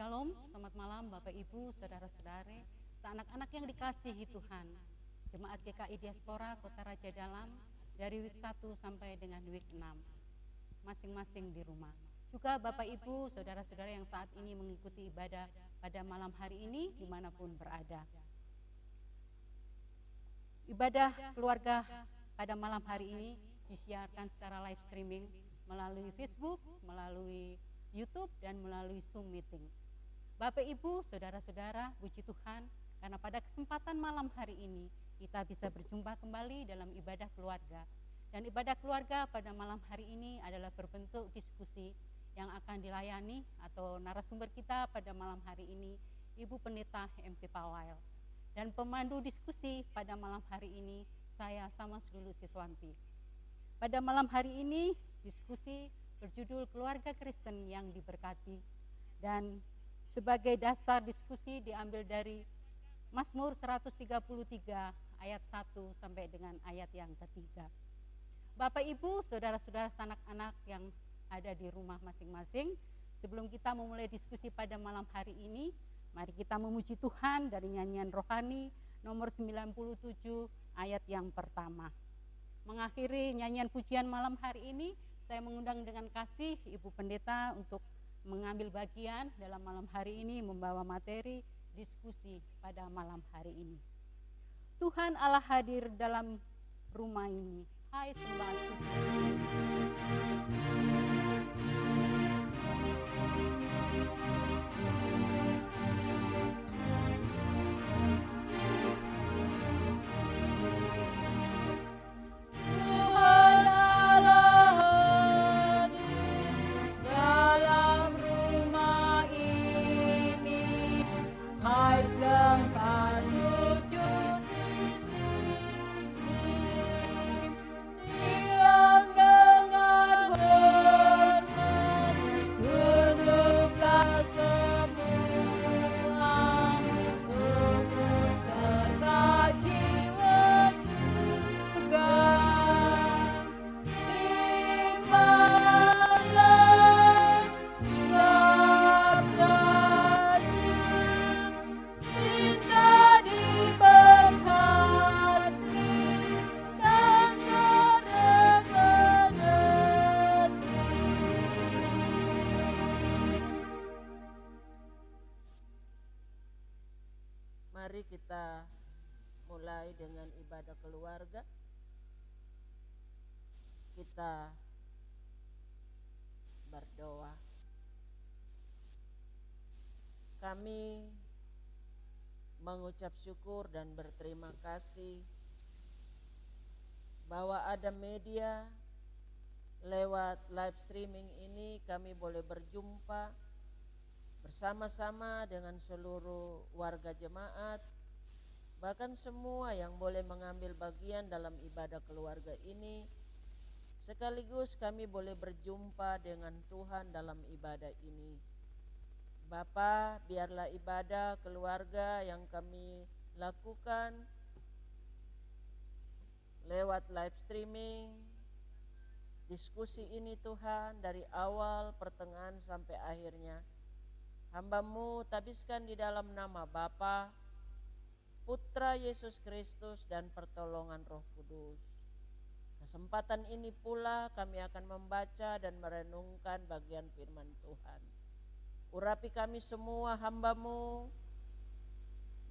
Shalom, selamat malam Bapak Ibu, Saudara-saudari, anak-anak yang dikasihi Tuhan. Jemaat GKI Diaspora Kota Raja Dalam dari week 1 sampai dengan week 6. Masing-masing di rumah. Juga Bapak Ibu, Saudara-saudara yang saat ini mengikuti ibadah pada malam hari ini di mana pun berada. Ibadah keluarga pada malam hari ini disiarkan secara live streaming melalui Facebook, melalui YouTube dan melalui Zoom meeting. Bapak Ibu, saudara-saudara, puji Tuhan karena pada kesempatan malam hari ini kita bisa berjumpa kembali dalam ibadah keluarga. Dan ibadah keluarga pada malam hari ini adalah berbentuk diskusi yang akan dilayani atau narasumber kita pada malam hari ini Ibu Pendeta MP Pawal. Dan pemandu diskusi pada malam hari ini saya sama Sulu Siswanti. Pada malam hari ini diskusi berjudul Keluarga Kristen yang Diberkati dan sebagai dasar diskusi diambil dari Mazmur 133 ayat 1 sampai dengan ayat yang ketiga. Bapak Ibu, saudara-saudara anak-anak yang ada di rumah masing-masing, sebelum kita memulai diskusi pada malam hari ini, mari kita memuji Tuhan dari nyanyian rohani nomor 97 ayat yang pertama. Mengakhiri nyanyian pujian malam hari ini, saya mengundang dengan kasih Ibu Pendeta untuk mengambil bagian dalam malam hari ini membawa materi diskusi pada malam hari ini. Tuhan Allah hadir dalam rumah ini. Hai sembah suci. Mulai dengan ibadah keluarga. Kita berdoa. Kami mengucap syukur dan berterima kasih bahwa ada media lewat live streaming ini kami boleh berjumpa bersama-sama dengan seluruh warga jemaat, bahkan semua yang boleh mengambil bagian dalam ibadah keluarga ini, sekaligus kami boleh berjumpa dengan Tuhan dalam ibadah ini. Bapa, biarlah ibadah keluarga yang kami lakukan lewat live streaming, diskusi ini Tuhan dari awal, pertengahan sampai akhirnya Hambamu tabiskan di dalam nama Bapa, Putra Yesus Kristus dan pertolongan Roh Kudus. Kesempatan ini pula kami akan membaca dan merenungkan bagian firman Tuhan. Urapi kami semua hambamu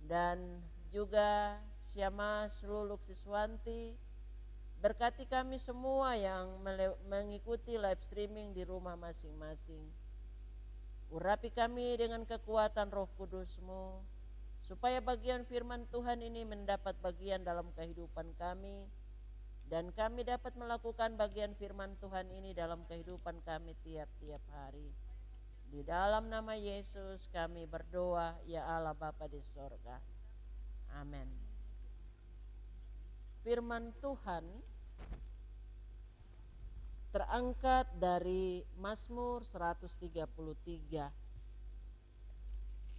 dan juga Siama Luluk Siswanti. Berkati kami semua yang mengikuti live streaming di rumah masing-masing Urapi kami dengan kekuatan roh kudusmu, supaya bagian firman Tuhan ini mendapat bagian dalam kehidupan kami, dan kami dapat melakukan bagian firman Tuhan ini dalam kehidupan kami tiap-tiap hari. Di dalam nama Yesus kami berdoa, ya Allah Bapa di sorga. Amin. Firman Tuhan terangkat dari Mazmur 133.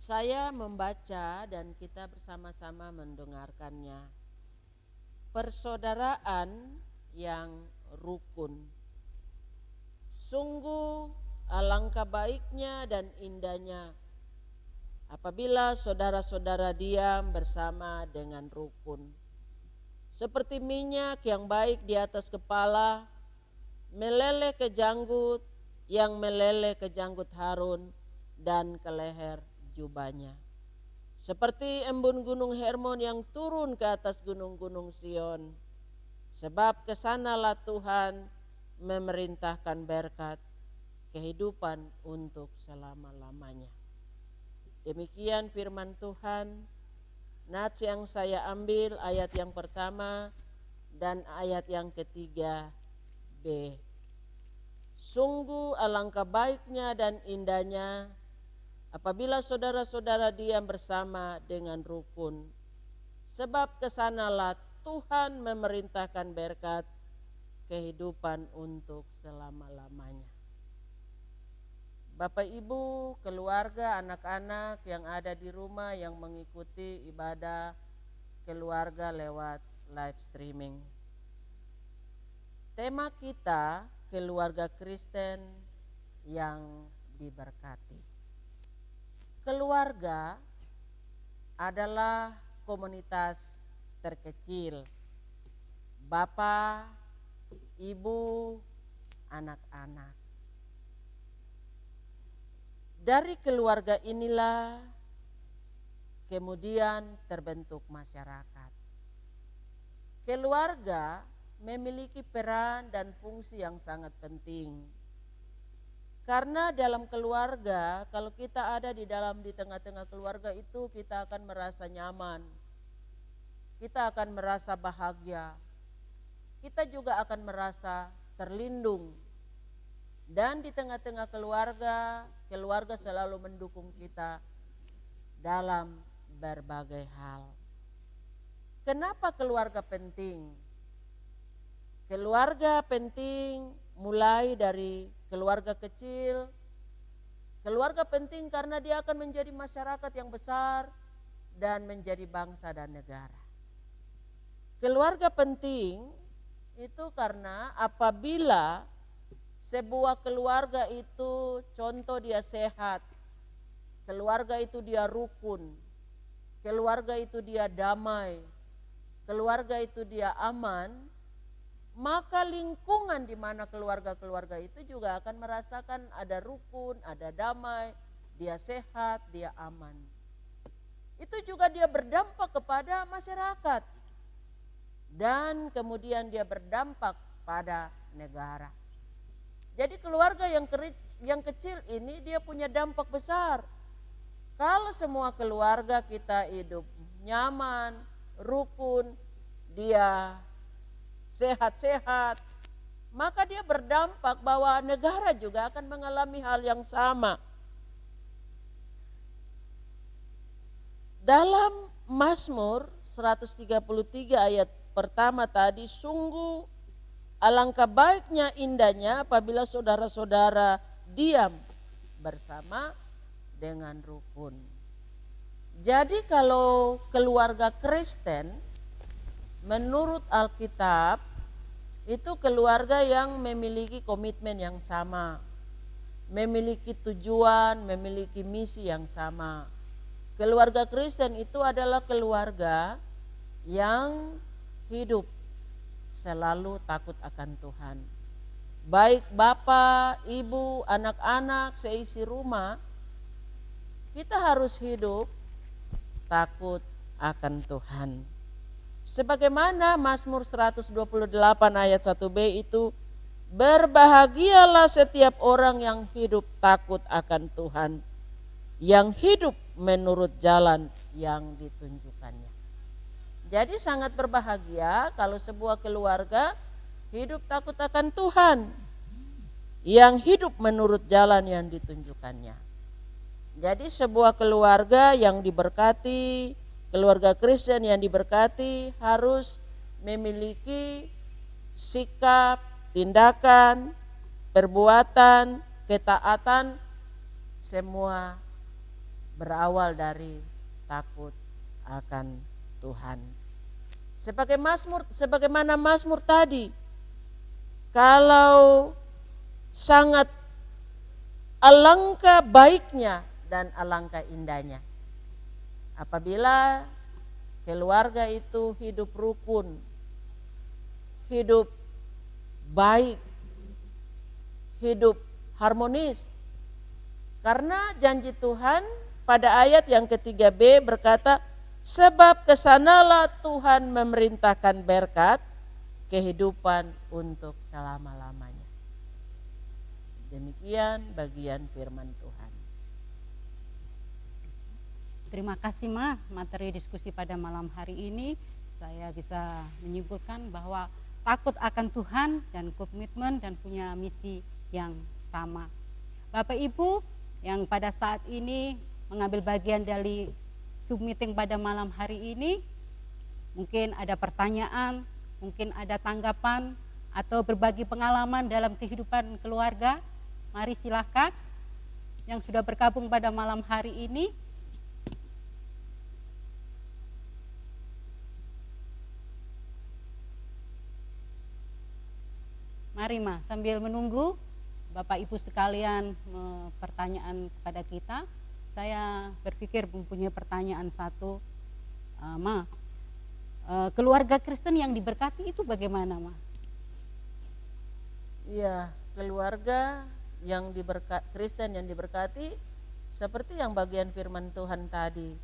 Saya membaca dan kita bersama-sama mendengarkannya. Persaudaraan yang rukun. Sungguh alangkah baiknya dan indahnya apabila saudara-saudara diam bersama dengan rukun. Seperti minyak yang baik di atas kepala, meleleh ke janggut, yang meleleh ke janggut Harun dan ke leher jubahnya. Seperti embun gunung Hermon yang turun ke atas gunung-gunung Sion. Sebab ke sanalah Tuhan memerintahkan berkat kehidupan untuk selama-lamanya. Demikian firman Tuhan. Nats yang saya ambil ayat yang pertama dan ayat yang ketiga B. Sungguh alangkah baiknya dan indahnya apabila saudara-saudara diam bersama dengan rukun. Sebab ke sanalah Tuhan memerintahkan berkat kehidupan untuk selama-lamanya. Bapak Ibu, keluarga, anak-anak yang ada di rumah yang mengikuti ibadah keluarga lewat live streaming. Tema kita keluarga Kristen yang diberkati. Keluarga adalah komunitas terkecil. Bapak, ibu, anak-anak dari keluarga inilah kemudian terbentuk masyarakat. Keluarga memiliki peran dan fungsi yang sangat penting. Karena dalam keluarga, kalau kita ada di dalam di tengah-tengah keluarga itu kita akan merasa nyaman. Kita akan merasa bahagia. Kita juga akan merasa terlindung dan di tengah-tengah keluarga, keluarga selalu mendukung kita dalam berbagai hal. Kenapa keluarga penting? Keluarga penting mulai dari keluarga kecil. Keluarga penting karena dia akan menjadi masyarakat yang besar dan menjadi bangsa dan negara. Keluarga penting itu karena apabila sebuah keluarga itu contoh dia sehat, keluarga itu dia rukun, keluarga itu dia damai, keluarga itu dia aman, maka lingkungan di mana keluarga-keluarga itu juga akan merasakan ada rukun, ada damai, dia sehat, dia aman. Itu juga dia berdampak kepada masyarakat. Dan kemudian dia berdampak pada negara. Jadi keluarga yang yang kecil ini dia punya dampak besar. Kalau semua keluarga kita hidup nyaman, rukun, dia sehat-sehat, maka dia berdampak bahwa negara juga akan mengalami hal yang sama. Dalam Mazmur 133 ayat pertama tadi sungguh Alangkah baiknya indahnya apabila saudara-saudara diam bersama dengan rukun. Jadi kalau keluarga Kristen menurut Alkitab itu keluarga yang memiliki komitmen yang sama, memiliki tujuan, memiliki misi yang sama. Keluarga Kristen itu adalah keluarga yang hidup selalu takut akan Tuhan. Baik bapak, ibu, anak-anak, seisi rumah, kita harus hidup takut akan Tuhan. Sebagaimana Mazmur 128 ayat 1b itu, berbahagialah setiap orang yang hidup takut akan Tuhan, yang hidup menurut jalan yang ditunjukkannya. Jadi sangat berbahagia kalau sebuah keluarga hidup takut akan Tuhan yang hidup menurut jalan yang ditunjukkannya. Jadi sebuah keluarga yang diberkati, keluarga Kristen yang diberkati harus memiliki sikap, tindakan, perbuatan, ketaatan semua berawal dari takut akan Tuhan. Sebagai Mazmur, sebagaimana Mazmur tadi, kalau sangat alangkah baiknya dan alangkah indahnya. Apabila keluarga itu hidup rukun, hidup baik, hidup harmonis. Karena janji Tuhan pada ayat yang ketiga B berkata, sebab ke sanalah Tuhan memerintahkan berkat kehidupan untuk selama-lamanya. Demikian bagian firman Tuhan. Terima kasih Ma, materi diskusi pada malam hari ini saya bisa menyimpulkan bahwa takut akan Tuhan dan komitmen dan punya misi yang sama. Bapak Ibu yang pada saat ini mengambil bagian dari sub meeting pada malam hari ini, mungkin ada pertanyaan, mungkin ada tanggapan atau berbagi pengalaman dalam kehidupan keluarga, mari silahkan yang sudah bergabung pada malam hari ini Mari Ma, sambil menunggu Bapak Ibu sekalian pertanyaan kepada kita, saya berpikir mempunyai pertanyaan satu, uh, Ma, uh, keluarga Kristen yang diberkati itu bagaimana, Ma? Iya, keluarga yang diberkati Kristen yang diberkati seperti yang bagian firman Tuhan tadi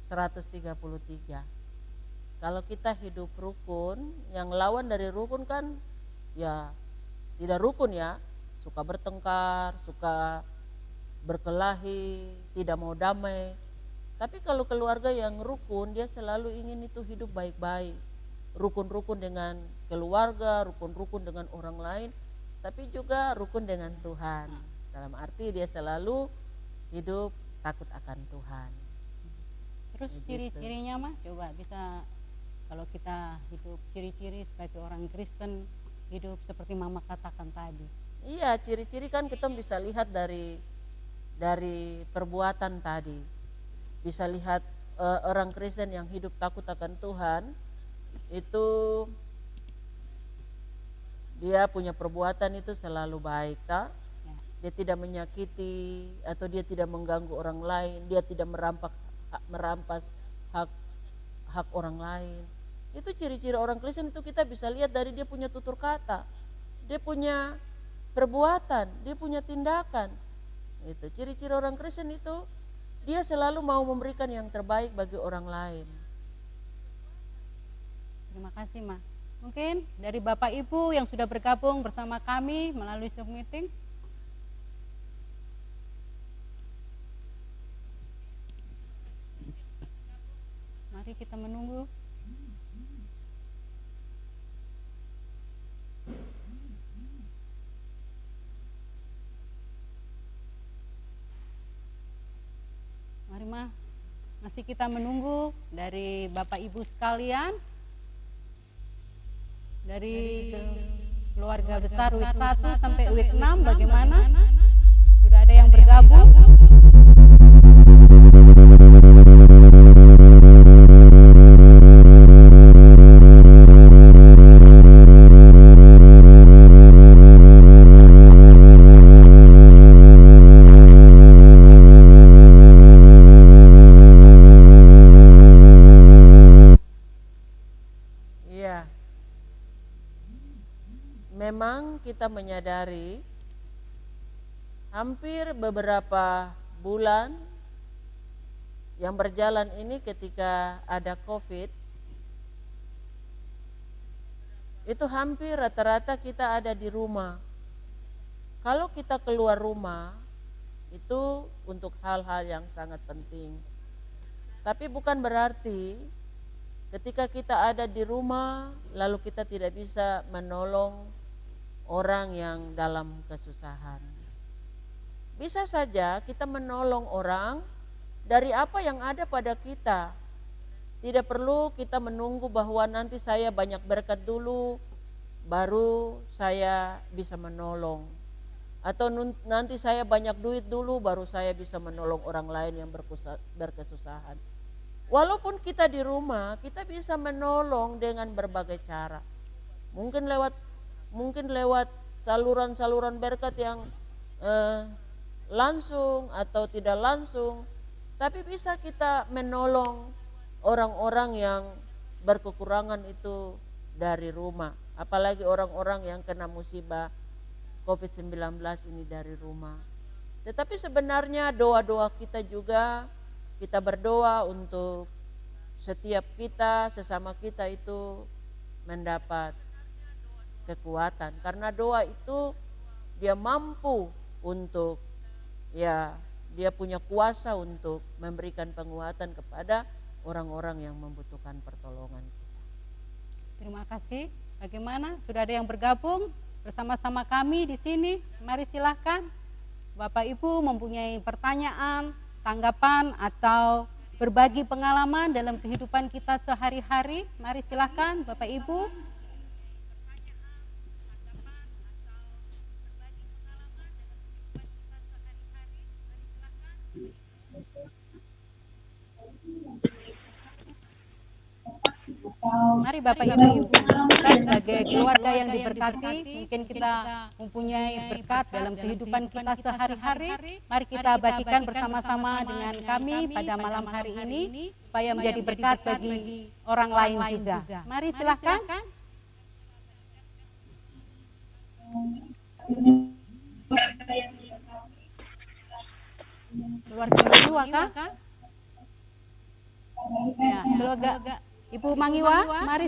133. Kalau kita hidup rukun, yang lawan dari rukun kan ya tidak rukun ya, suka bertengkar, suka berkelahi, tidak mau damai. Tapi kalau keluarga yang rukun, dia selalu ingin itu hidup baik-baik. Rukun-rukun dengan keluarga, rukun-rukun dengan orang lain, tapi juga rukun dengan Tuhan. Dalam arti dia selalu hidup takut akan Tuhan. Terus ciri-cirinya mah coba bisa kalau kita hidup ciri-ciri sebagai orang Kristen hidup seperti mama katakan tadi. Iya, ciri-ciri kan kita bisa lihat dari dari perbuatan tadi. Bisa lihat uh, orang Kristen yang hidup takut akan Tuhan itu dia punya perbuatan itu selalu baik, tak? Ya. Dia tidak menyakiti atau dia tidak mengganggu orang lain, dia tidak merampas merampas hak hak orang lain itu ciri-ciri orang Kristen itu kita bisa lihat dari dia punya tutur kata, dia punya perbuatan, dia punya tindakan. Itu ciri-ciri orang Kristen itu dia selalu mau memberikan yang terbaik bagi orang lain. Terima kasih, Ma. Mungkin dari Bapak Ibu yang sudah bergabung bersama kami melalui Zoom meeting, Mari kita menunggu Mari masih kita menunggu dari Bapak Ibu sekalian dari keluarga besar week 1 sampai week 6 bagaimana? Sudah ada yang bergabung? Kita menyadari hampir beberapa bulan yang berjalan ini ketika ada COVID itu hampir rata-rata kita ada di rumah. Kalau kita keluar rumah itu untuk hal-hal yang sangat penting. Tapi bukan berarti ketika kita ada di rumah lalu kita tidak bisa menolong orang yang dalam kesusahan. Bisa saja kita menolong orang dari apa yang ada pada kita. Tidak perlu kita menunggu bahwa nanti saya banyak berkat dulu, baru saya bisa menolong. Atau nanti saya banyak duit dulu, baru saya bisa menolong orang lain yang berkesusahan. Walaupun kita di rumah, kita bisa menolong dengan berbagai cara. Mungkin lewat mungkin lewat saluran-saluran berkat yang eh, langsung atau tidak langsung Tapi bisa kita menolong orang-orang yang berkekurangan itu dari rumah. Apalagi orang-orang yang kena musibah COVID-19 ini dari rumah. Tetapi sebenarnya doa-doa kita juga, kita berdoa untuk setiap kita, sesama kita itu mendapat kekuatan. Karena doa itu dia mampu untuk ya dia punya kuasa untuk memberikan penguatan kepada orang-orang yang membutuhkan pertolongan kita. Terima kasih. Bagaimana? Sudah ada yang bergabung bersama-sama kami di sini? Mari silahkan. Bapak Ibu mempunyai pertanyaan, tanggapan atau berbagi pengalaman dalam kehidupan kita sehari-hari. Mari silahkan Bapak Ibu. Mari Bapak Ibu, kita sebagai keluarga yang diberkati, mungkin kita mempunyai berkat dalam kehidupan kita sehari-hari. Mari kita bagikan bersama-sama dengan kami pada malam hari ini, supaya menjadi berkat bagi orang lain juga. Mari silahkan. Keluarga jiwa kah? Ya, keluarga Ibu Mangiwa, mari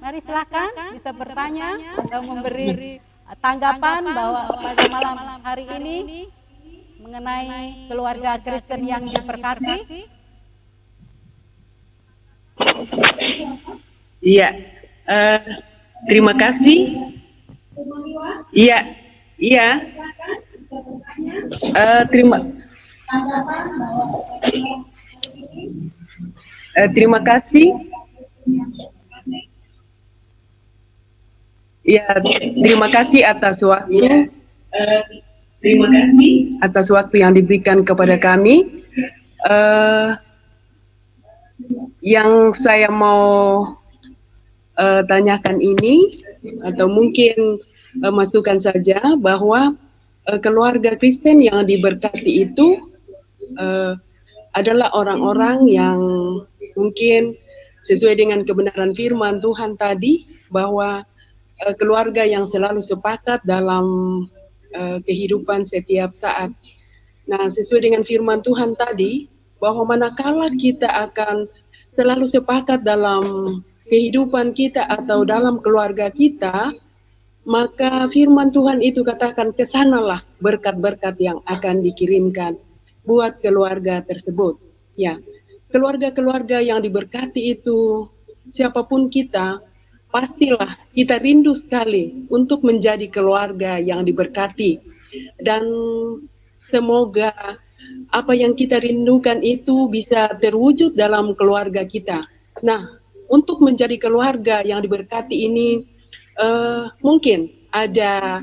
mari silakan bisa bertanya atau memberi tanggapan bahwa pada malam hari ini mengenai keluarga Kristen yang diberkati. Iya, uh, terima kasih. Iya, iya. Uh, terima. Uh, terima kasih. Ya, terima kasih atas waktu. Ya. Uh, terima kasih atas waktu yang diberikan kepada kami. Uh, yang saya mau uh, tanyakan ini atau mungkin uh, masukkan saja bahwa uh, keluarga Kristen yang diberkati itu uh, adalah orang-orang yang mungkin sesuai dengan kebenaran firman Tuhan tadi bahwa uh, keluarga yang selalu sepakat dalam uh, kehidupan setiap saat. Nah, sesuai dengan firman Tuhan tadi bahwa manakala kita akan selalu sepakat dalam kehidupan kita atau dalam keluarga kita, maka firman Tuhan itu katakan ke sanalah berkat-berkat yang akan dikirimkan buat keluarga tersebut. Ya, keluarga-keluarga yang diberkati itu, siapa pun kita, pastilah kita rindu sekali untuk menjadi keluarga yang diberkati. Dan semoga apa yang kita rindukan itu bisa terwujud dalam keluarga kita. Nah, untuk menjadi keluarga yang diberkati ini, uh, mungkin ada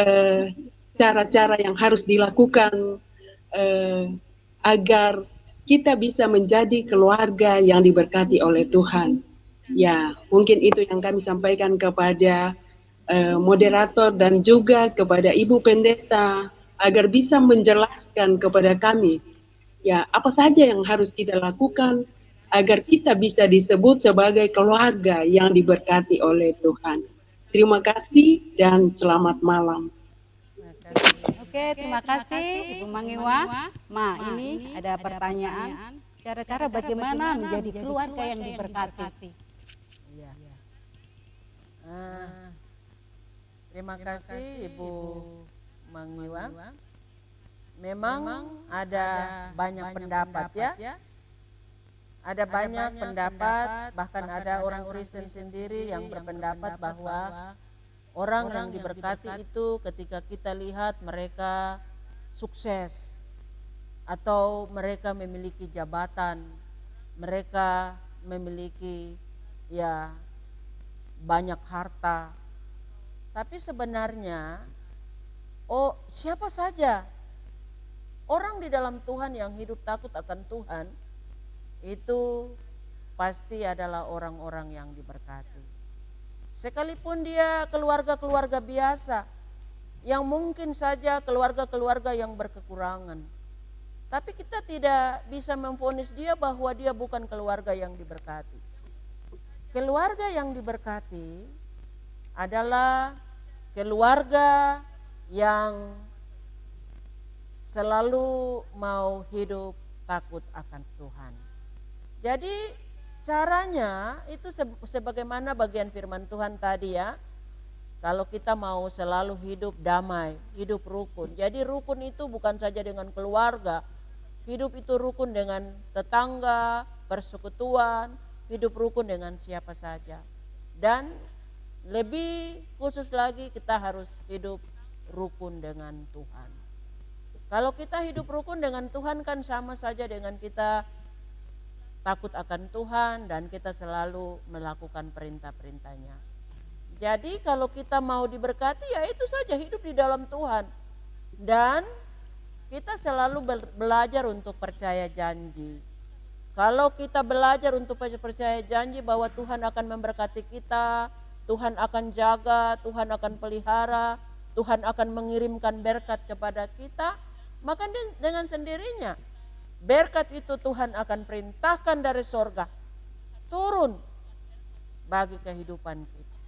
eh, cara-cara uh, yang harus dilakukan uh, agar kita bisa menjadi keluarga yang diberkati oleh Tuhan. Ya, mungkin itu yang kami sampaikan kepada uh, moderator dan juga kepada Ibu Pendeta agar bisa menjelaskan kepada kami ya apa saja yang harus kita lakukan agar kita bisa disebut sebagai keluarga yang diberkati oleh Tuhan. Terima kasih dan selamat malam. Oke, terima kasih Ibu Mangiwa. Ma, ini ada pertanyaan. Cara-cara bagaimana menjadi keluarga yang diberkati? Iya. Uh, terima kasih Ibu Mangiwa. Memang ada banyak pendapat ya. Ada banyak pendapat, bahkan ada orang Kristen sendiri yang berpendapat bahwa Orang, yang diberkati itu ketika kita lihat mereka sukses atau mereka memiliki jabatan, mereka memiliki ya banyak harta. Tapi sebenarnya oh siapa saja orang di dalam Tuhan yang hidup takut akan Tuhan itu pasti adalah orang-orang yang diberkati. Sekalipun dia keluarga-keluarga biasa, yang mungkin saja keluarga-keluarga yang berkekurangan. Tapi kita tidak bisa memfonis dia bahwa dia bukan keluarga yang diberkati. Keluarga yang diberkati adalah keluarga yang selalu mau hidup takut akan Tuhan. Jadi caranya itu sebagaimana bagian firman Tuhan tadi ya. Kalau kita mau selalu hidup damai, hidup rukun. Jadi rukun itu bukan saja dengan keluarga, hidup itu rukun dengan tetangga, persekutuan, hidup rukun dengan siapa saja. Dan lebih khusus lagi kita harus hidup rukun dengan Tuhan. Kalau kita hidup rukun dengan Tuhan kan sama saja dengan kita takut akan Tuhan dan kita selalu melakukan perintah-perintahnya. Jadi kalau kita mau diberkati ya itu saja hidup di dalam Tuhan. Dan kita selalu belajar untuk percaya janji. Kalau kita belajar untuk percaya janji bahwa Tuhan akan memberkati kita, Tuhan akan jaga, Tuhan akan pelihara, Tuhan akan mengirimkan berkat kepada kita, maka dengan sendirinya berkat itu Tuhan akan perintahkan dari sorga turun bagi kehidupan kita.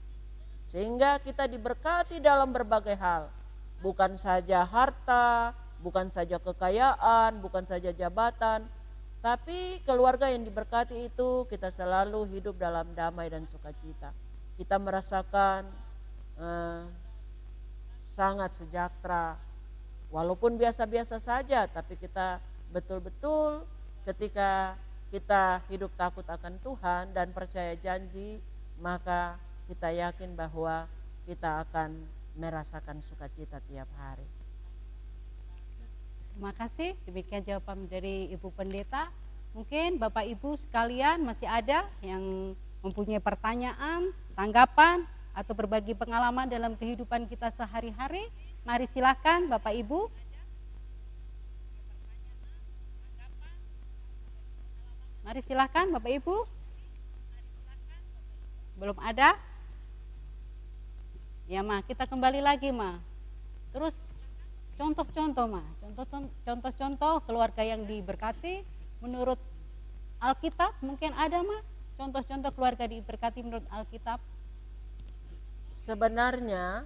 Sehingga kita diberkati dalam berbagai hal. Bukan saja harta, bukan saja kekayaan, bukan saja jabatan, tapi keluarga yang diberkati itu kita selalu hidup dalam damai dan sukacita. Kita merasakan eh, sangat sejahtera, walaupun biasa-biasa saja, tapi kita betul-betul ketika kita hidup takut akan Tuhan dan percaya janji, maka kita yakin bahwa kita akan merasakan sukacita tiap hari. Terima kasih. Demikian jawaban dari Ibu Pendeta. Mungkin Bapak Ibu sekalian masih ada yang mempunyai pertanyaan, tanggapan, atau berbagi pengalaman dalam kehidupan kita sehari-hari. Mari silahkan Bapak Ibu. Mari silahkan Bapak Ibu. Belum ada? Ya Ma, kita kembali lagi Ma. Terus contoh-contoh mah contoh-contoh keluarga yang diberkati menurut Alkitab mungkin ada mah contoh-contoh keluarga diberkati menurut Alkitab sebenarnya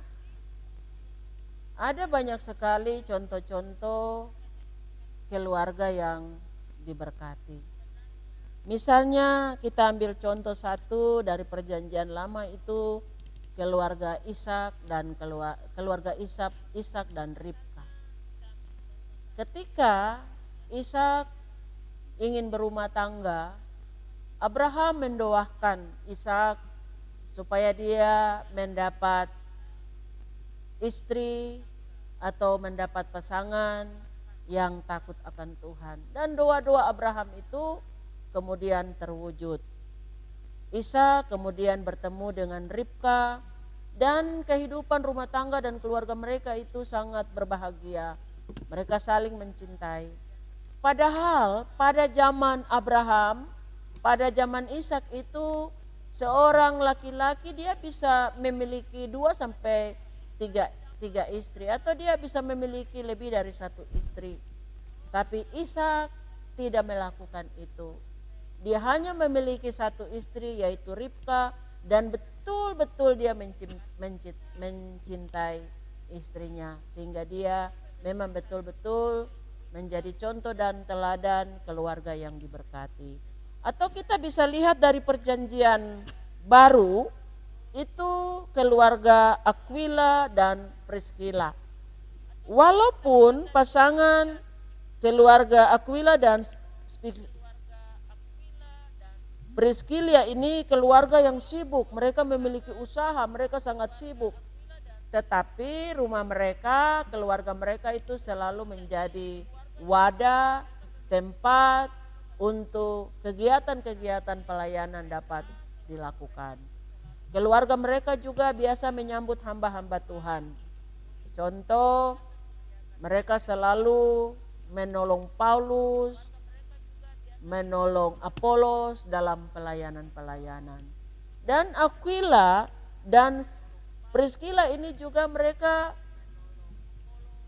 ada banyak sekali contoh-contoh keluarga yang diberkati misalnya kita ambil contoh satu dari perjanjian lama itu keluarga Ishak dan keluarga Ishak, Ishak dan Rib Ketika Ishak ingin berumah tangga, Abraham mendoakan Ishak supaya dia mendapat istri atau mendapat pasangan yang takut akan Tuhan. Dan doa-doa Abraham itu kemudian terwujud. Isa kemudian bertemu dengan Ribka dan kehidupan rumah tangga dan keluarga mereka itu sangat berbahagia. Mereka saling mencintai. Padahal pada zaman Abraham, pada zaman Ishak itu seorang laki-laki dia bisa memiliki dua sampai tiga, tiga istri atau dia bisa memiliki lebih dari satu istri. Tapi Ishak tidak melakukan itu. Dia hanya memiliki satu istri yaitu Ribka dan betul-betul dia mencintai istrinya sehingga dia memang betul-betul menjadi contoh dan teladan keluarga yang diberkati. Atau kita bisa lihat dari perjanjian baru itu keluarga Aquila dan Priscilla. Walaupun pasangan keluarga Aquila dan Priscilla ini keluarga yang sibuk, mereka memiliki usaha, mereka sangat sibuk. Tetapi rumah mereka, keluarga mereka itu selalu menjadi wadah, tempat untuk kegiatan-kegiatan pelayanan dapat dilakukan. Keluarga mereka juga biasa menyambut hamba-hamba Tuhan. Contoh, mereka selalu menolong Paulus, menolong Apolos dalam pelayanan-pelayanan. Dan Aquila dan Priscilla ini juga mereka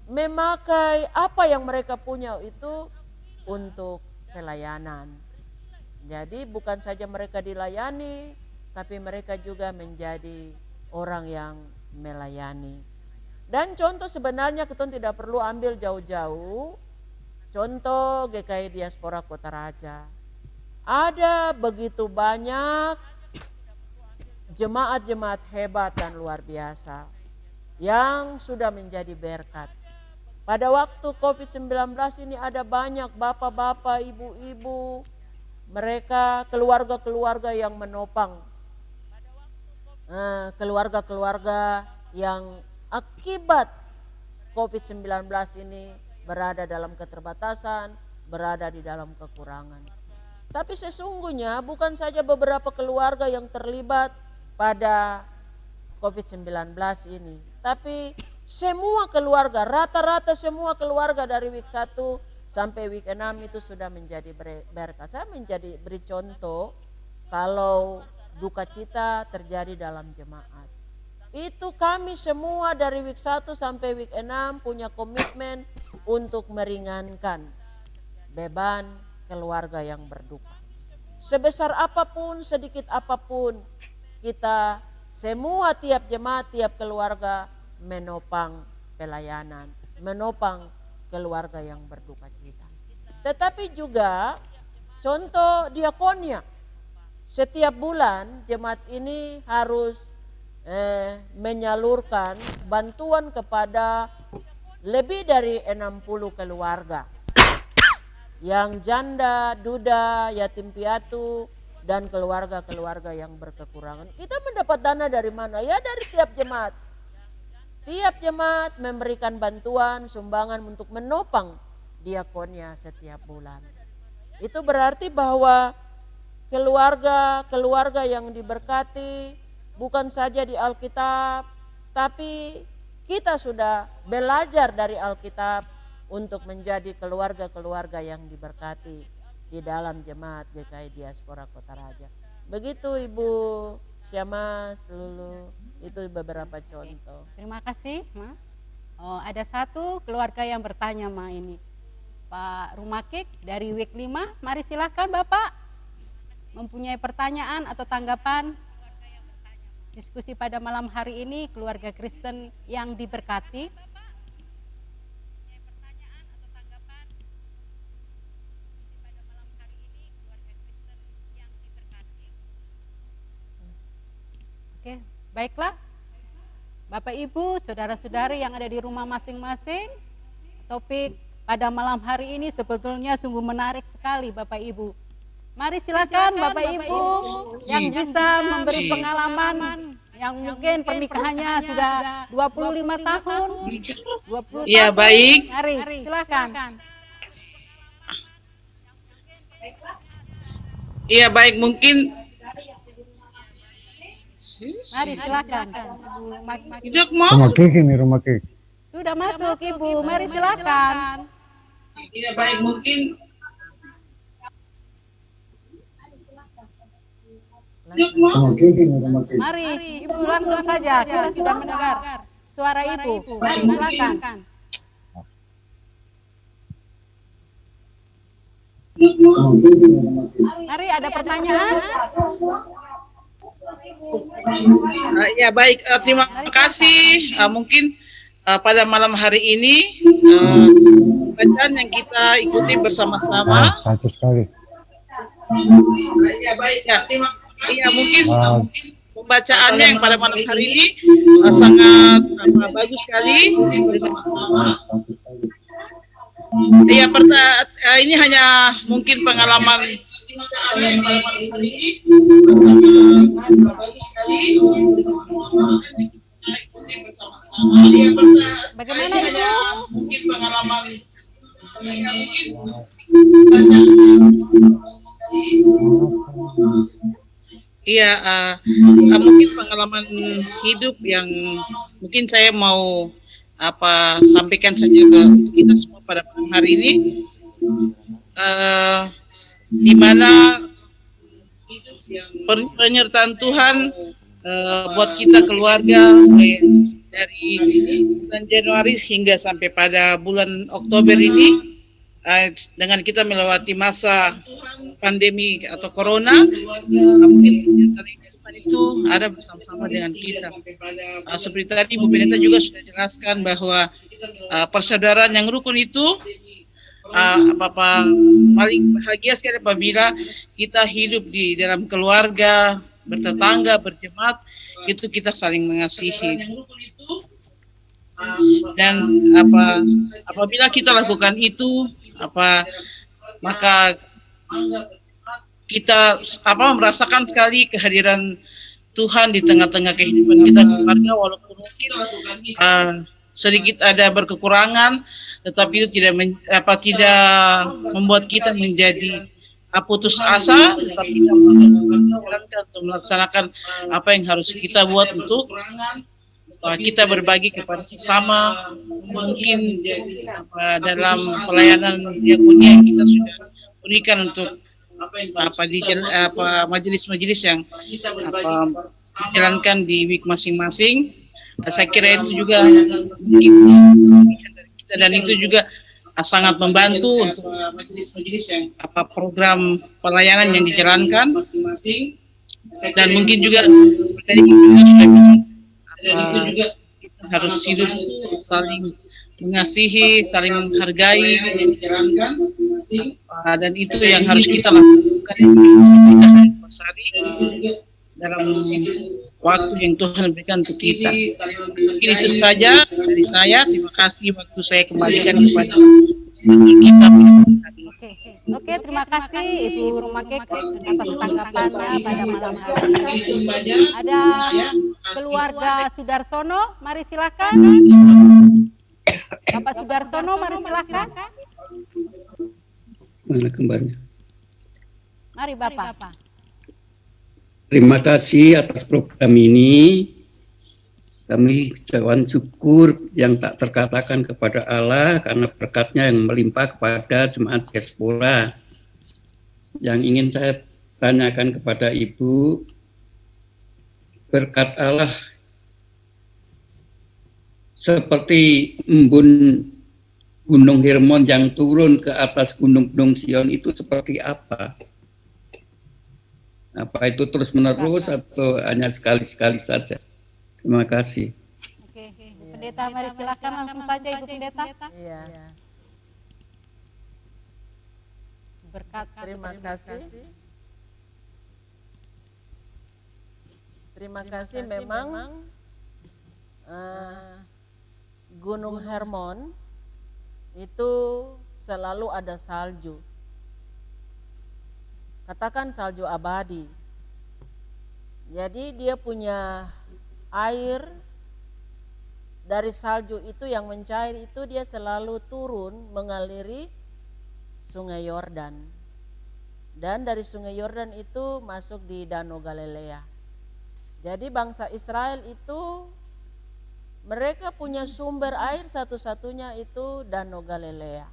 memakai apa yang mereka punya itu untuk pelayanan. Jadi bukan saja mereka dilayani, tapi mereka juga menjadi orang yang melayani. Dan contoh sebenarnya kita tidak perlu ambil jauh-jauh. Contoh GKI Diaspora Kota Raja. Ada begitu banyak jemaat-jemaat hebat dan luar biasa yang sudah menjadi berkat. Pada waktu COVID-19 ini ada banyak bapak-bapak, ibu-ibu, mereka keluarga-keluarga yang menopang eh, keluarga-keluarga yang akibat COVID-19 ini berada dalam keterbatasan, berada di dalam kekurangan. Tapi sesungguhnya bukan saja beberapa keluarga yang terlibat pada COVID-19 ini, tapi semua keluarga, rata-rata semua keluarga dari week 1 sampai week 6 itu sudah menjadi berkat. Saya menjadi beri contoh kalau duka cita terjadi dalam jemaat. Itu kami semua dari week 1 sampai week 6 punya komitmen untuk meringankan beban keluarga yang berduka. Sebesar apa pun, sedikit apa pun, kita semua tiap jemaat, tiap keluarga menopang pelayanan, menopang keluarga yang berduka cita. Tetapi juga contoh diakonia. Setiap bulan jemaat ini harus eh, menyalurkan bantuan kepada lebih dari 60 keluarga yang janda, duda, yatim piatu, dan keluarga-keluarga yang berkekurangan. Kita mendapat dana dari mana? Ya dari tiap jemaat. Tiap jemaat memberikan bantuan, sumbangan untuk menopang diakonnya setiap bulan. Itu berarti bahwa keluarga-keluarga yang diberkati bukan saja di Alkitab, tapi kita sudah belajar dari Alkitab untuk menjadi keluarga-keluarga yang diberkati di dalam jemaat GKI Diaspora Kota Raja. Begitu Ibu Syama Lulu, itu beberapa contoh. Terima kasih, Ma. Oh, ada satu keluarga yang bertanya, Ma ini. Pak Rumakik dari week 5, mari silakan Bapak mempunyai pertanyaan atau tanggapan diskusi pada malam hari ini keluarga Kristen yang diberkati Oke, baiklah. Bapak Ibu, saudara-saudari yang ada di rumah masing-masing, topik pada malam hari ini sebetulnya sungguh menarik sekali Bapak Ibu. Mari silakan, Bapak, Bapak Ibu, yang bisa memberi pengalaman yang mungkin pernikahannya sudah 25 tahun, 20 ya, tahun. baik. Mari, silakan. Iya, baik. Mungkin Mari silakan. Itu Rumah kek ini rumah kek. Sudah masuk Ibu, mari silakan. Iya baik mungkin Mari, Ibu langsung saja, kita sudah mendengar suara Ibu. Mari silakan. Mari ada pertanyaan? Uh, ya baik, uh, terima kasih. Uh, mungkin uh, pada malam hari ini uh, bacaan yang kita ikuti bersama-sama. Sekali. Uh, ya baik ya, terima Iya mungkin, uh, mungkin pembacaannya yang pada malam hari ini uh, sangat uh, bagus sekali bersama-sama. Ya, perta ini hanya mungkin pengalaman Bagaimana itu? Mungkin pengalaman Iya, uh, uh, mungkin pengalaman hidup yang mungkin saya mau apa sampaikan saja ke kita semua pada hari ini. Uh, di mana penyertaan Tuhan uh, buat kita keluarga dari bulan Januari hingga sampai pada bulan Oktober ini dengan kita melewati masa pandemi atau corona, uh, mungkin itu ada bersama-sama dengan kita. Uh, seperti tadi Bu Pendeta juga sudah jelaskan bahwa uh, persaudaraan yang rukun itu uh, apa apa paling bahagia sekali apabila kita hidup di dalam keluarga bertetangga berjemaat itu kita saling mengasihi dan apa apabila kita lakukan itu apa maka kita apa merasakan sekali kehadiran Tuhan di tengah-tengah kehidupan kita keluarga walaupun mungkin uh, sedikit ada berkekurangan tetapi itu tidak men, apa tidak membuat kita menjadi uh, putus asa tetapi kita untuk melaksanakan apa yang harus kita buat untuk kita berbagi kepada sesama mungkin uh, dalam pelayanan yang kita sudah berikan untuk apa di apa majelis-majelis yang apa dijalankan di week masing-masing. Saya kira itu juga kita dan itu juga sangat membantu untuk majelis-majelis yang apa program pelayanan yang dijalankan. masing-masing. Dan mungkin juga seperti tadi sudah bilang dan itu juga harus hidup saling mengasihi, saling menghargai uh, dan itu yang harus kita lakukan kita harus dalam waktu yang Tuhan berikan untuk kita. Mungkin itu saja dari saya. Terima kasih waktu saya kembalikan kepada kita. Oke, okay, terima kasih Ibu Rumah Keke atas tanggapannya pada malam hari ini. Ada keluarga Sudarsono, mari silakan. Bapak Sudarsono, mari silakan. Mana kembali? Mari Bapak. Terima kasih atas program ini. Kami ucapan syukur yang tak terkatakan kepada Allah karena berkatnya yang melimpah kepada jemaat diaspora. Yang ingin saya tanyakan kepada Ibu, berkat Allah seperti embun Gunung Hermon yang turun ke atas gunung-gunung Sion itu seperti apa? Apa itu terus menerus atau hanya sekali-sekali saja? Terima kasih. Oke, Ibu Pendeta, mari silakan langsung saja Ibu Pendeta. Iya. Berkat Terima kasih. Terima kasih memang uh, Gunung Hermon itu selalu ada salju. Katakan salju abadi. Jadi dia punya air dari salju itu yang mencair itu dia selalu turun mengaliri Sungai Yordan. Dan dari Sungai Yordan itu masuk di Danau Galilea. Jadi bangsa Israel itu mereka punya sumber air satu-satunya itu Danau Galilea.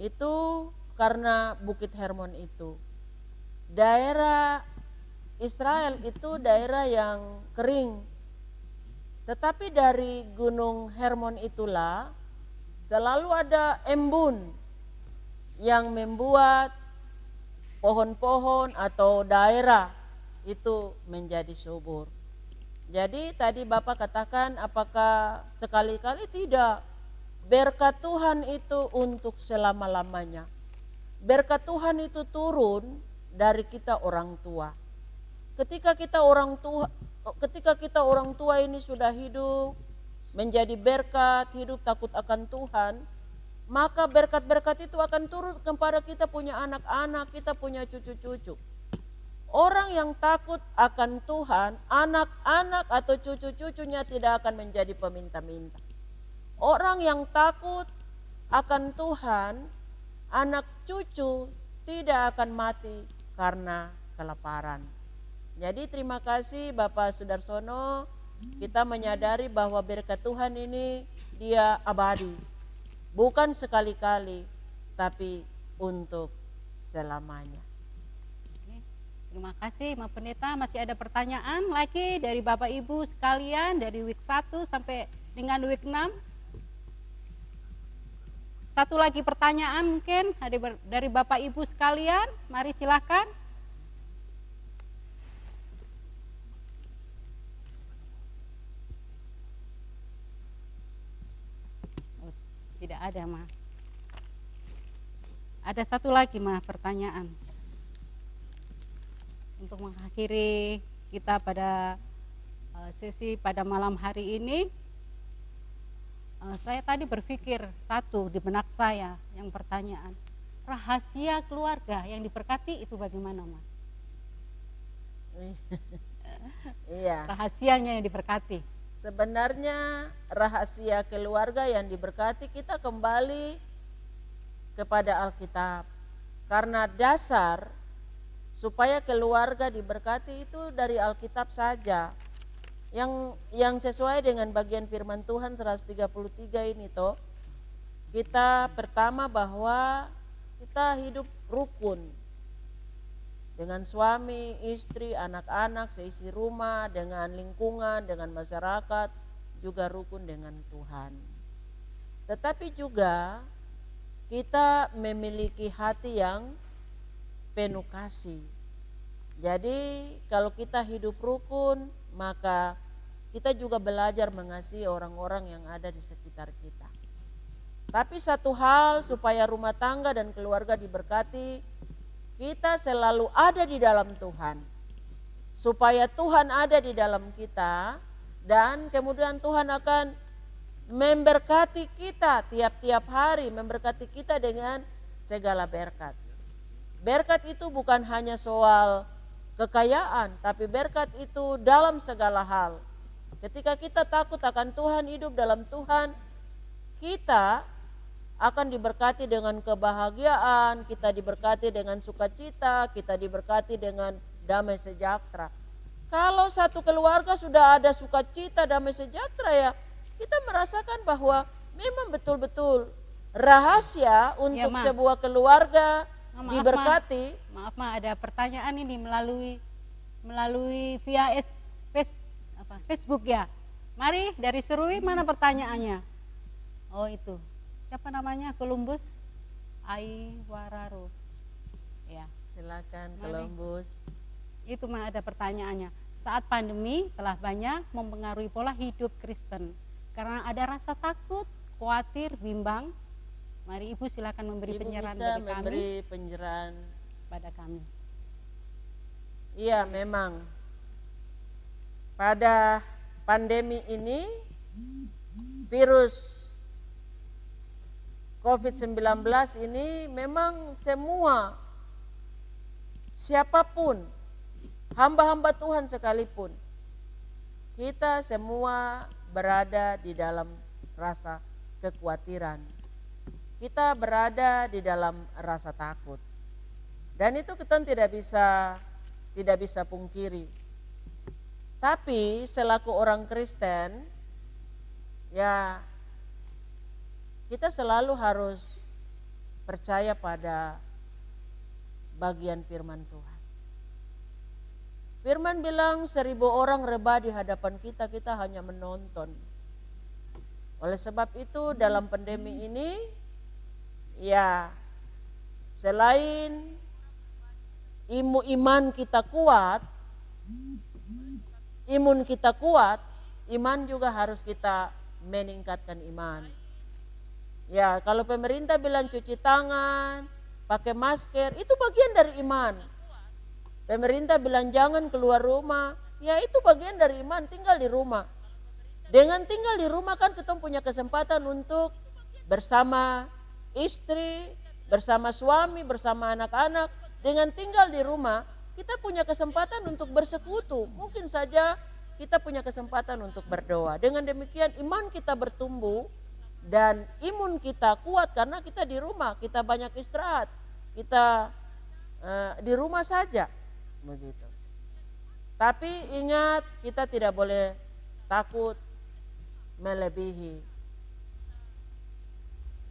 Itu karena Bukit Hermon itu. Daerah Israel itu daerah yang kering. Tetapi dari Gunung Hermon itulah selalu ada embun yang membuat pohon-pohon atau daerah itu menjadi subur. Jadi tadi Bapak katakan apakah sekali-kali tidak berkat Tuhan itu untuk selama-lamanya. Berkat Tuhan itu turun dari kita orang tua. Ketika kita orang tua ketika kita orang tua ini sudah hidup menjadi berkat, hidup takut akan Tuhan, maka berkat-berkat itu akan turun kepada kita punya anak-anak, kita punya cucu-cucu. Orang yang takut akan Tuhan, anak-anak atau cucu-cucunya tidak akan menjadi peminta-minta. Orang yang takut akan Tuhan, anak cucu tidak akan mati karena kelaparan. Jadi terima kasih Bapak Sudarsono, kita menyadari bahwa berkat Tuhan ini dia abadi. Bukan sekali-kali, tapi untuk selamanya. Terima kasih Ma Pendeta. Masih ada pertanyaan lagi dari Bapak Ibu sekalian dari week 1 sampai dengan week 6? satu lagi pertanyaan mungkin dari Bapak Ibu sekalian. Mari silakan. Tidak ada, Ma. Ada satu lagi, Ma, pertanyaan. Untuk mengakhiri kita pada uh, sesi pada malam hari ini, Eh, saya tadi berpikir satu di benak saya yang pertanyaan rahasia keluarga yang diberkati itu bagaimana mas? iya. Rahasianya yang diberkati. Sebenarnya rahasia keluarga yang diberkati kita kembali kepada Alkitab. Karena dasar supaya keluarga diberkati itu dari Alkitab saja yang yang sesuai dengan bagian firman Tuhan 133 ini toh kita pertama bahwa kita hidup rukun dengan suami, istri, anak-anak, seisi rumah, dengan lingkungan, dengan masyarakat, juga rukun dengan Tuhan. Tetapi juga kita memiliki hati yang penuh kasih. Jadi kalau kita hidup rukun, maka kita juga belajar mengasihi orang-orang yang ada di sekitar kita. Tapi satu hal supaya rumah tangga dan keluarga diberkati, kita selalu ada di dalam Tuhan. Supaya Tuhan ada di dalam kita dan kemudian Tuhan akan memberkati kita tiap-tiap hari, memberkati kita dengan segala berkat. Berkat itu bukan hanya soal kekayaan, tapi berkat itu dalam segala hal Ketika kita takut akan Tuhan, hidup dalam Tuhan, kita akan diberkati dengan kebahagiaan, kita diberkati dengan sukacita, kita diberkati dengan damai sejahtera. Kalau satu keluarga sudah ada sukacita, damai sejahtera ya, kita merasakan bahwa memang betul-betul rahasia untuk ya, sebuah keluarga maaf, diberkati. Maaf, maaf, ma, ada pertanyaan ini melalui melalui via S, apa Facebook ya. Mari dari Serui mana pertanyaannya? Oh itu. Siapa namanya? Columbus Aiwararo. Ya. Silakan Columbus. Itu mana ada pertanyaannya. Saat pandemi telah banyak mempengaruhi pola hidup Kristen karena ada rasa takut, khawatir, bimbang. Mari Ibu silakan memberi Ibu penyerahan bisa dari memberi kami. penyerahan pada kami. Iya, memang pada pandemi ini virus COVID-19 ini memang semua siapa pun hamba-hamba Tuhan sekalipun kita semua berada di dalam rasa kekhawatiran. Kita berada di dalam rasa takut. Dan itu kita tidak bisa tidak bisa pungkiri. Tapi selaku orang Kristen, ya kita selalu harus percaya pada bagian firman Tuhan. Firman bilang seribu orang rebah di hadapan kita, kita hanya menonton. Oleh sebab itu dalam pandemi ini, ya selain imu iman kita kuat, imun kita kuat, iman juga harus kita meningkatkan iman. Ya, kalau pemerintah bilang cuci tangan, pakai masker, itu bagian dari iman. Pemerintah bilang jangan keluar rumah, ya itu bagian dari iman, tinggal di rumah. Dengan tinggal di rumah kan kita punya kesempatan untuk bersama istri, bersama suami, bersama anak-anak. Dengan tinggal di rumah, kita punya kesempatan untuk bersekutu. Mungkin saja kita punya kesempatan untuk berdoa. Dengan demikian iman kita bertumbuh dan imun kita kuat karena kita di rumah, kita banyak istirahat. Kita uh, di rumah saja. Begitu. Tapi ingat kita tidak boleh takut melebihi.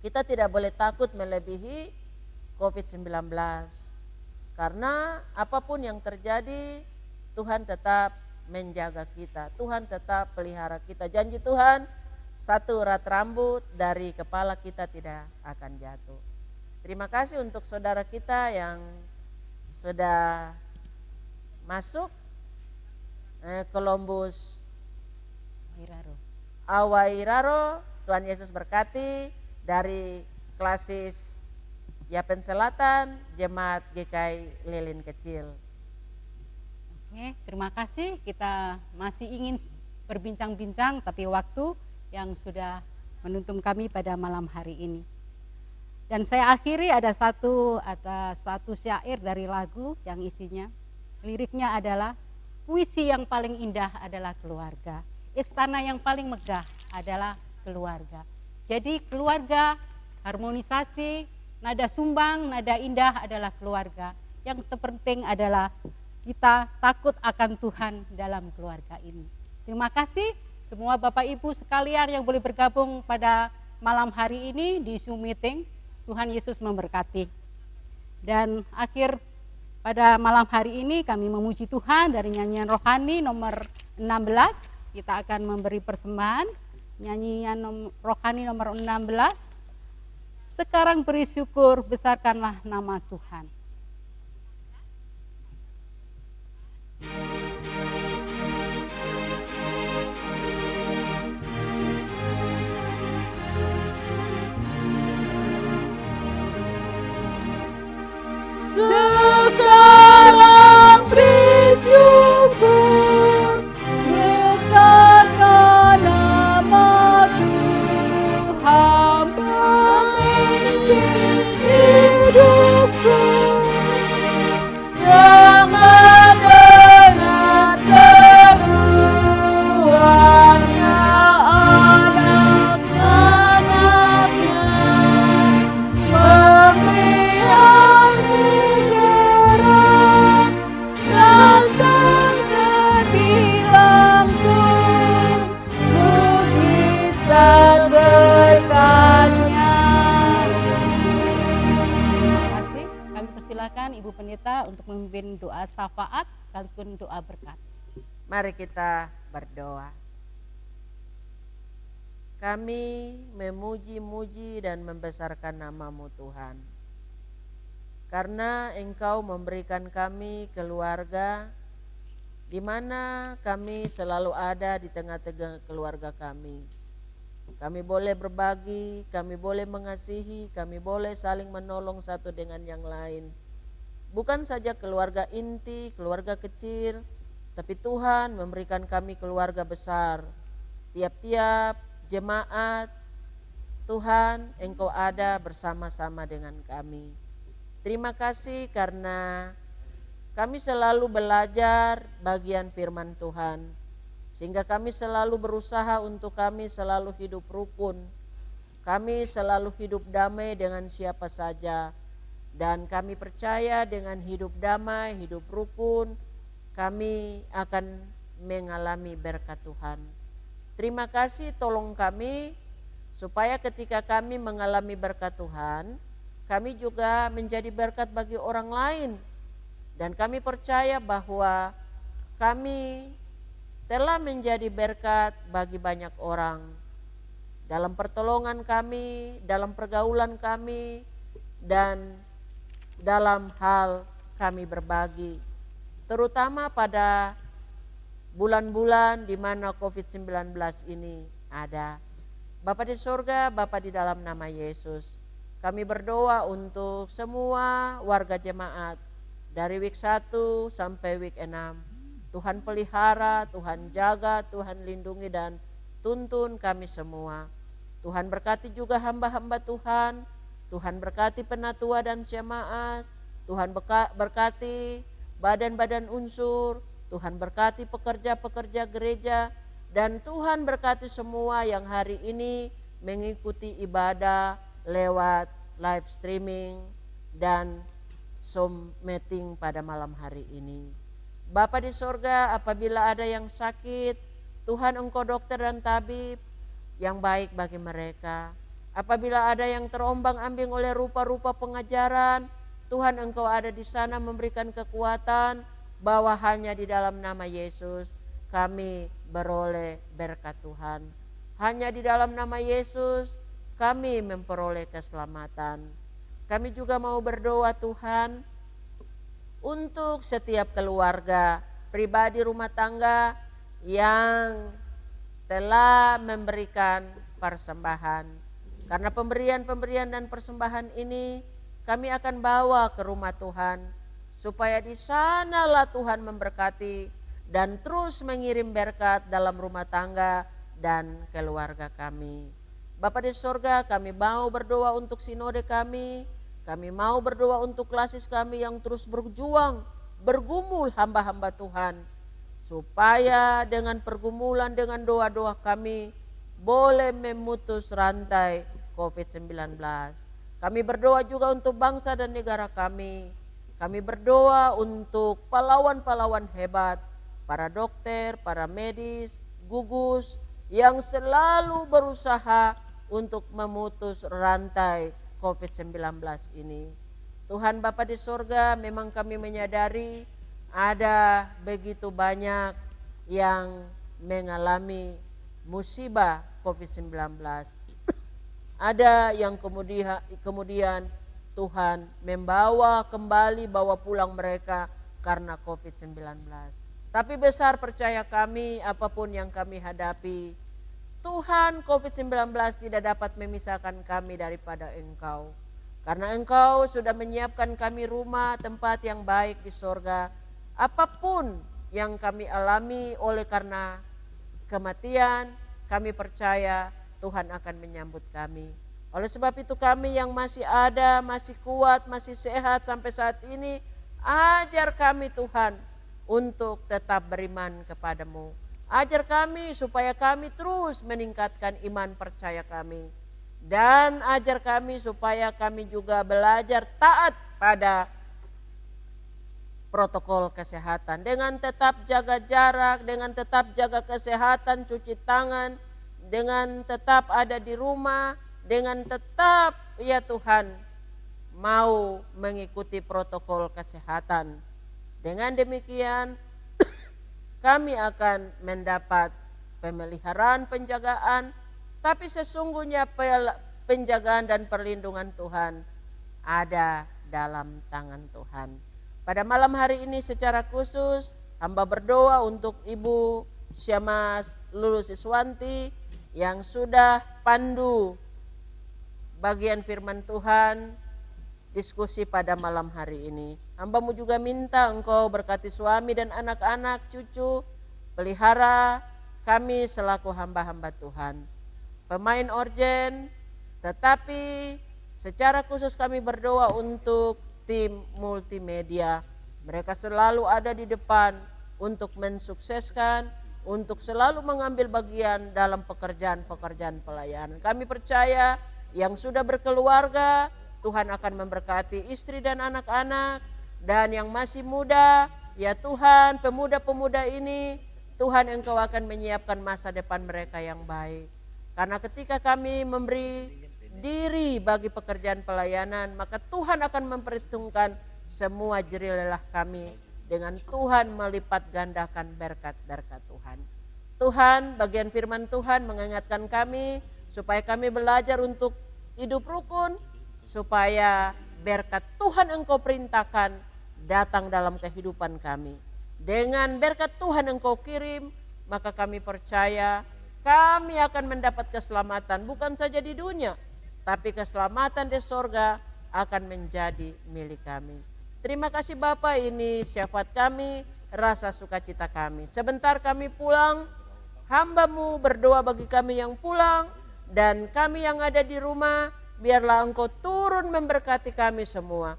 Kita tidak boleh takut melebihi COVID-19 karena apa pun yang terjadi, Tuhan tetap menjaga kita. Tuhan tetap pelihara kita. Janji Tuhan, satu urat rambut dari kepala kita tidak akan jatuh. Terima kasih untuk saudara kita yang sudah masuk eh, Columbus Wiraro. Awairaro. Tuhan Yesus berkati dari klasis Yapen Selatan, Jemaat GKI Lilin Kecil. Oke, terima kasih. Kita masih ingin berbincang-bincang, tapi waktu yang sudah menuntun kami pada malam hari ini. Dan saya akhiri ada satu ada satu syair dari lagu yang isinya liriknya adalah puisi yang paling indah adalah keluarga. Istana yang paling megah adalah keluarga. Jadi keluarga, harmonisasi, nada sumbang, nada indah adalah keluarga. Yang terpenting adalah kita takut akan Tuhan dalam keluarga ini. Terima kasih semua Bapak Ibu sekalian yang boleh bergabung pada malam hari ini di Zoom meeting. Tuhan Yesus memberkati. Dan akhir pada malam hari ini kami memuji Tuhan dari nyanyian rohani nomor 16. Kita akan memberi persembahan nyanyian nom, rohani nomor 16. Sekarang beri syukur, besarkanlah nama Tuhan. Sekarang memuji-muji dan membesarkan namamu Tuhan. Karena Engkau memberikan kami keluarga di mana kami selalu ada di tengah-tengah keluarga kami. Kami boleh berbagi, kami boleh mengasihi, kami boleh saling menolong satu dengan yang lain. Bukan saja keluarga inti, keluarga kecil, tapi Tuhan memberikan kami keluarga besar. Tiap-tiap jemaat, Tuhan Engkau ada bersama-sama dengan kami. Terima kasih karena kami selalu belajar bagian firman Tuhan. Sehingga kami selalu berusaha untuk kami selalu hidup rukun. Kami selalu hidup damai dengan siapa saja. Dan kami percaya dengan hidup damai, hidup rukun, kami akan mengalami berkat Tuhan. Terima kasih tolong kami supaya ketika kami mengalami berkat Tuhan, kami juga menjadi berkat bagi orang lain. Dan kami percaya bahwa kami telah menjadi berkat bagi banyak orang. Dalam pertolongan kami, dalam pergaulan kami, dan dalam hal kami berbagi. Terutama pada bulan-bulan di mana COVID-19 ini ada. Bapak di surga, Bapak di dalam nama Yesus. Kami berdoa untuk semua warga jemaat dari week 1 sampai week 6. Tuhan pelihara, Tuhan jaga, Tuhan lindungi dan tuntun kami semua. Tuhan berkati juga hamba-hamba Tuhan. Tuhan berkati penatua dan jemaat. Tuhan berkati badan-badan unsur. Tuhan berkati pekerja-pekerja gereja. Dan Tuhan berkati semua yang hari ini mengikuti ibadah lewat live streaming dan Zoom meeting pada malam hari ini. Bapa di sorga, apabila ada yang sakit, Tuhan engkau dokter dan tabib yang baik bagi mereka. Apabila ada yang terombang ambing oleh rupa-rupa pengajaran, Tuhan engkau ada di sana memberikan kekuatan bahwa hanya di dalam nama Yesus kami beroleh berkat Tuhan. Hanya di dalam nama Yesus kami memperoleh keselamatan. Kami juga mau berdoa Tuhan untuk setiap keluarga, pribadi rumah tangga yang telah memberikan persembahan. Karena pemberian-pemberian dan persembahan ini kami akan bawa ke rumah Tuhan supaya di sanalah Tuhan memberkati dan terus mengirim berkat dalam rumah tangga dan keluarga kami. Bapa di sorga kami mau berdoa untuk sinode kami, kami mau berdoa untuk klasis kami yang terus berjuang, bergumul hamba-hamba Tuhan. Supaya dengan pergumulan, dengan doa-doa kami boleh memutus rantai COVID-19. Kami berdoa juga untuk bangsa dan negara kami. Kami berdoa untuk pahlawan-pahlawan hebat, para dokter, para medis, gugus, yang selalu berusaha untuk memutus rantai COVID-19 ini. Tuhan Bapa di sorga memang kami menyadari ada begitu banyak yang mengalami musibah COVID-19. Ada yang kemudian, kemudian Tuhan membawa kembali, bawa pulang mereka karena COVID-19. Tapi besar percaya kami apa pun yang kami hadapi, Tuhan COVID-19 tidak dapat memisahkan kami daripada Engkau. Karena Engkau sudah menyiapkan kami rumah, tempat yang baik di sorga. Apa pun yang kami alami oleh karena kematian, kami percaya Tuhan akan menyambut kami. Oleh sebab itu kami yang masih ada, masih kuat, masih sehat sampai saat ini, ajar kami Tuhan untuk tetap beriman kepadamu. Ajar kami supaya kami terus meningkatkan iman percaya kami. Dan ajar kami supaya kami juga belajar taat pada protokol kesehatan. Dengan tetap jaga jarak, dengan tetap jaga kesehatan, cuci tangan, dengan tetap ada di rumah, dengan tetap ya Tuhan mau mengikuti protokol kesehatan dengan demikian kami akan mendapat pemeliharaan penjagaan tapi sesungguhnya penjagaan dan perlindungan Tuhan ada dalam tangan Tuhan. Pada malam hari ini secara khusus hamba berdoa untuk Ibu Syamas Lulu Siswanti yang sudah pandu bagian firman Tuhan diskusi pada malam hari ini. Hambamu juga minta engkau berkati suami dan anak-anak, cucu, pelihara kami selaku hamba-hamba Tuhan. Pemain orjen, tetapi secara khusus kami berdoa untuk tim multimedia. Mereka selalu ada di depan untuk mensukseskan, untuk selalu mengambil bagian dalam pekerjaan-pekerjaan pelayanan. Kami percaya yang sudah berkeluarga, Tuhan akan memberkati istri dan anak-anak, dan yang masih muda, ya Tuhan, pemuda-pemuda ini, Tuhan Engkau akan menyiapkan masa depan mereka yang baik. Karena ketika kami memberi diri bagi pekerjaan pelayanan, maka Tuhan akan memperhitungkan semua jerilah kami dengan Tuhan melipat gandakan berkat-berkat Tuhan. Tuhan, bagian firman Tuhan mengingatkan kami supaya kami belajar untuk hidup rukun, supaya berkat Tuhan Engkau perintahkan datang dalam kehidupan kami. Dengan berkat Tuhan engkau kirim, maka kami percaya kami akan mendapat keselamatan bukan saja di dunia, tapi keselamatan di sorga akan menjadi milik kami. Terima kasih Bapak ini syafaat kami, rasa sukacita kami. Sebentar kami pulang, hambamu berdoa bagi kami yang pulang, dan kami yang ada di rumah, biarlah engkau turun memberkati kami semua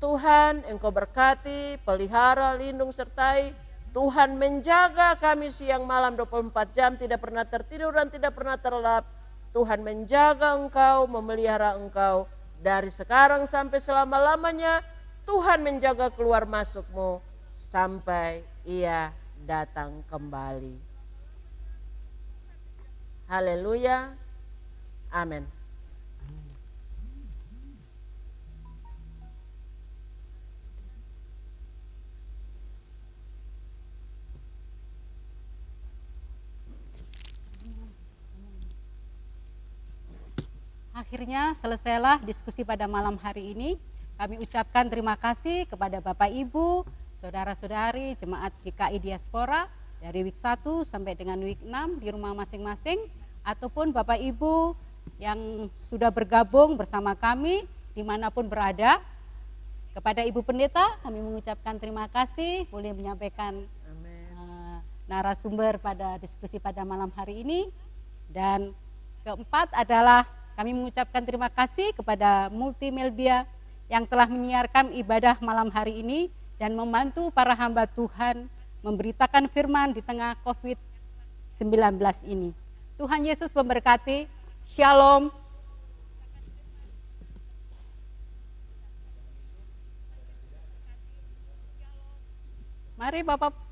Tuhan engkau berkati, pelihara, lindung, sertai. Tuhan menjaga kami siang malam 24 jam, tidak pernah tertidur dan tidak pernah terlelap. Tuhan menjaga engkau, memelihara engkau. Dari sekarang sampai selama-lamanya, Tuhan menjaga keluar masukmu sampai ia datang kembali. Haleluya. Amin. Akhirnya selesailah diskusi pada malam hari ini. Kami ucapkan terima kasih kepada Bapak Ibu, saudara-saudari jemaat GKI Diaspora dari week 1 sampai dengan week 6 di rumah masing-masing ataupun Bapak Ibu yang sudah bergabung bersama kami di mana pun berada. Kepada Ibu Pendeta kami mengucapkan terima kasih boleh menyampaikan eh, narasumber pada diskusi pada malam hari ini dan keempat adalah kami mengucapkan terima kasih kepada Multimedia yang telah menyiarkan ibadah malam hari ini dan membantu para hamba Tuhan memberitakan firman di tengah COVID-19 ini. Tuhan Yesus memberkati. Shalom. Mari Bapak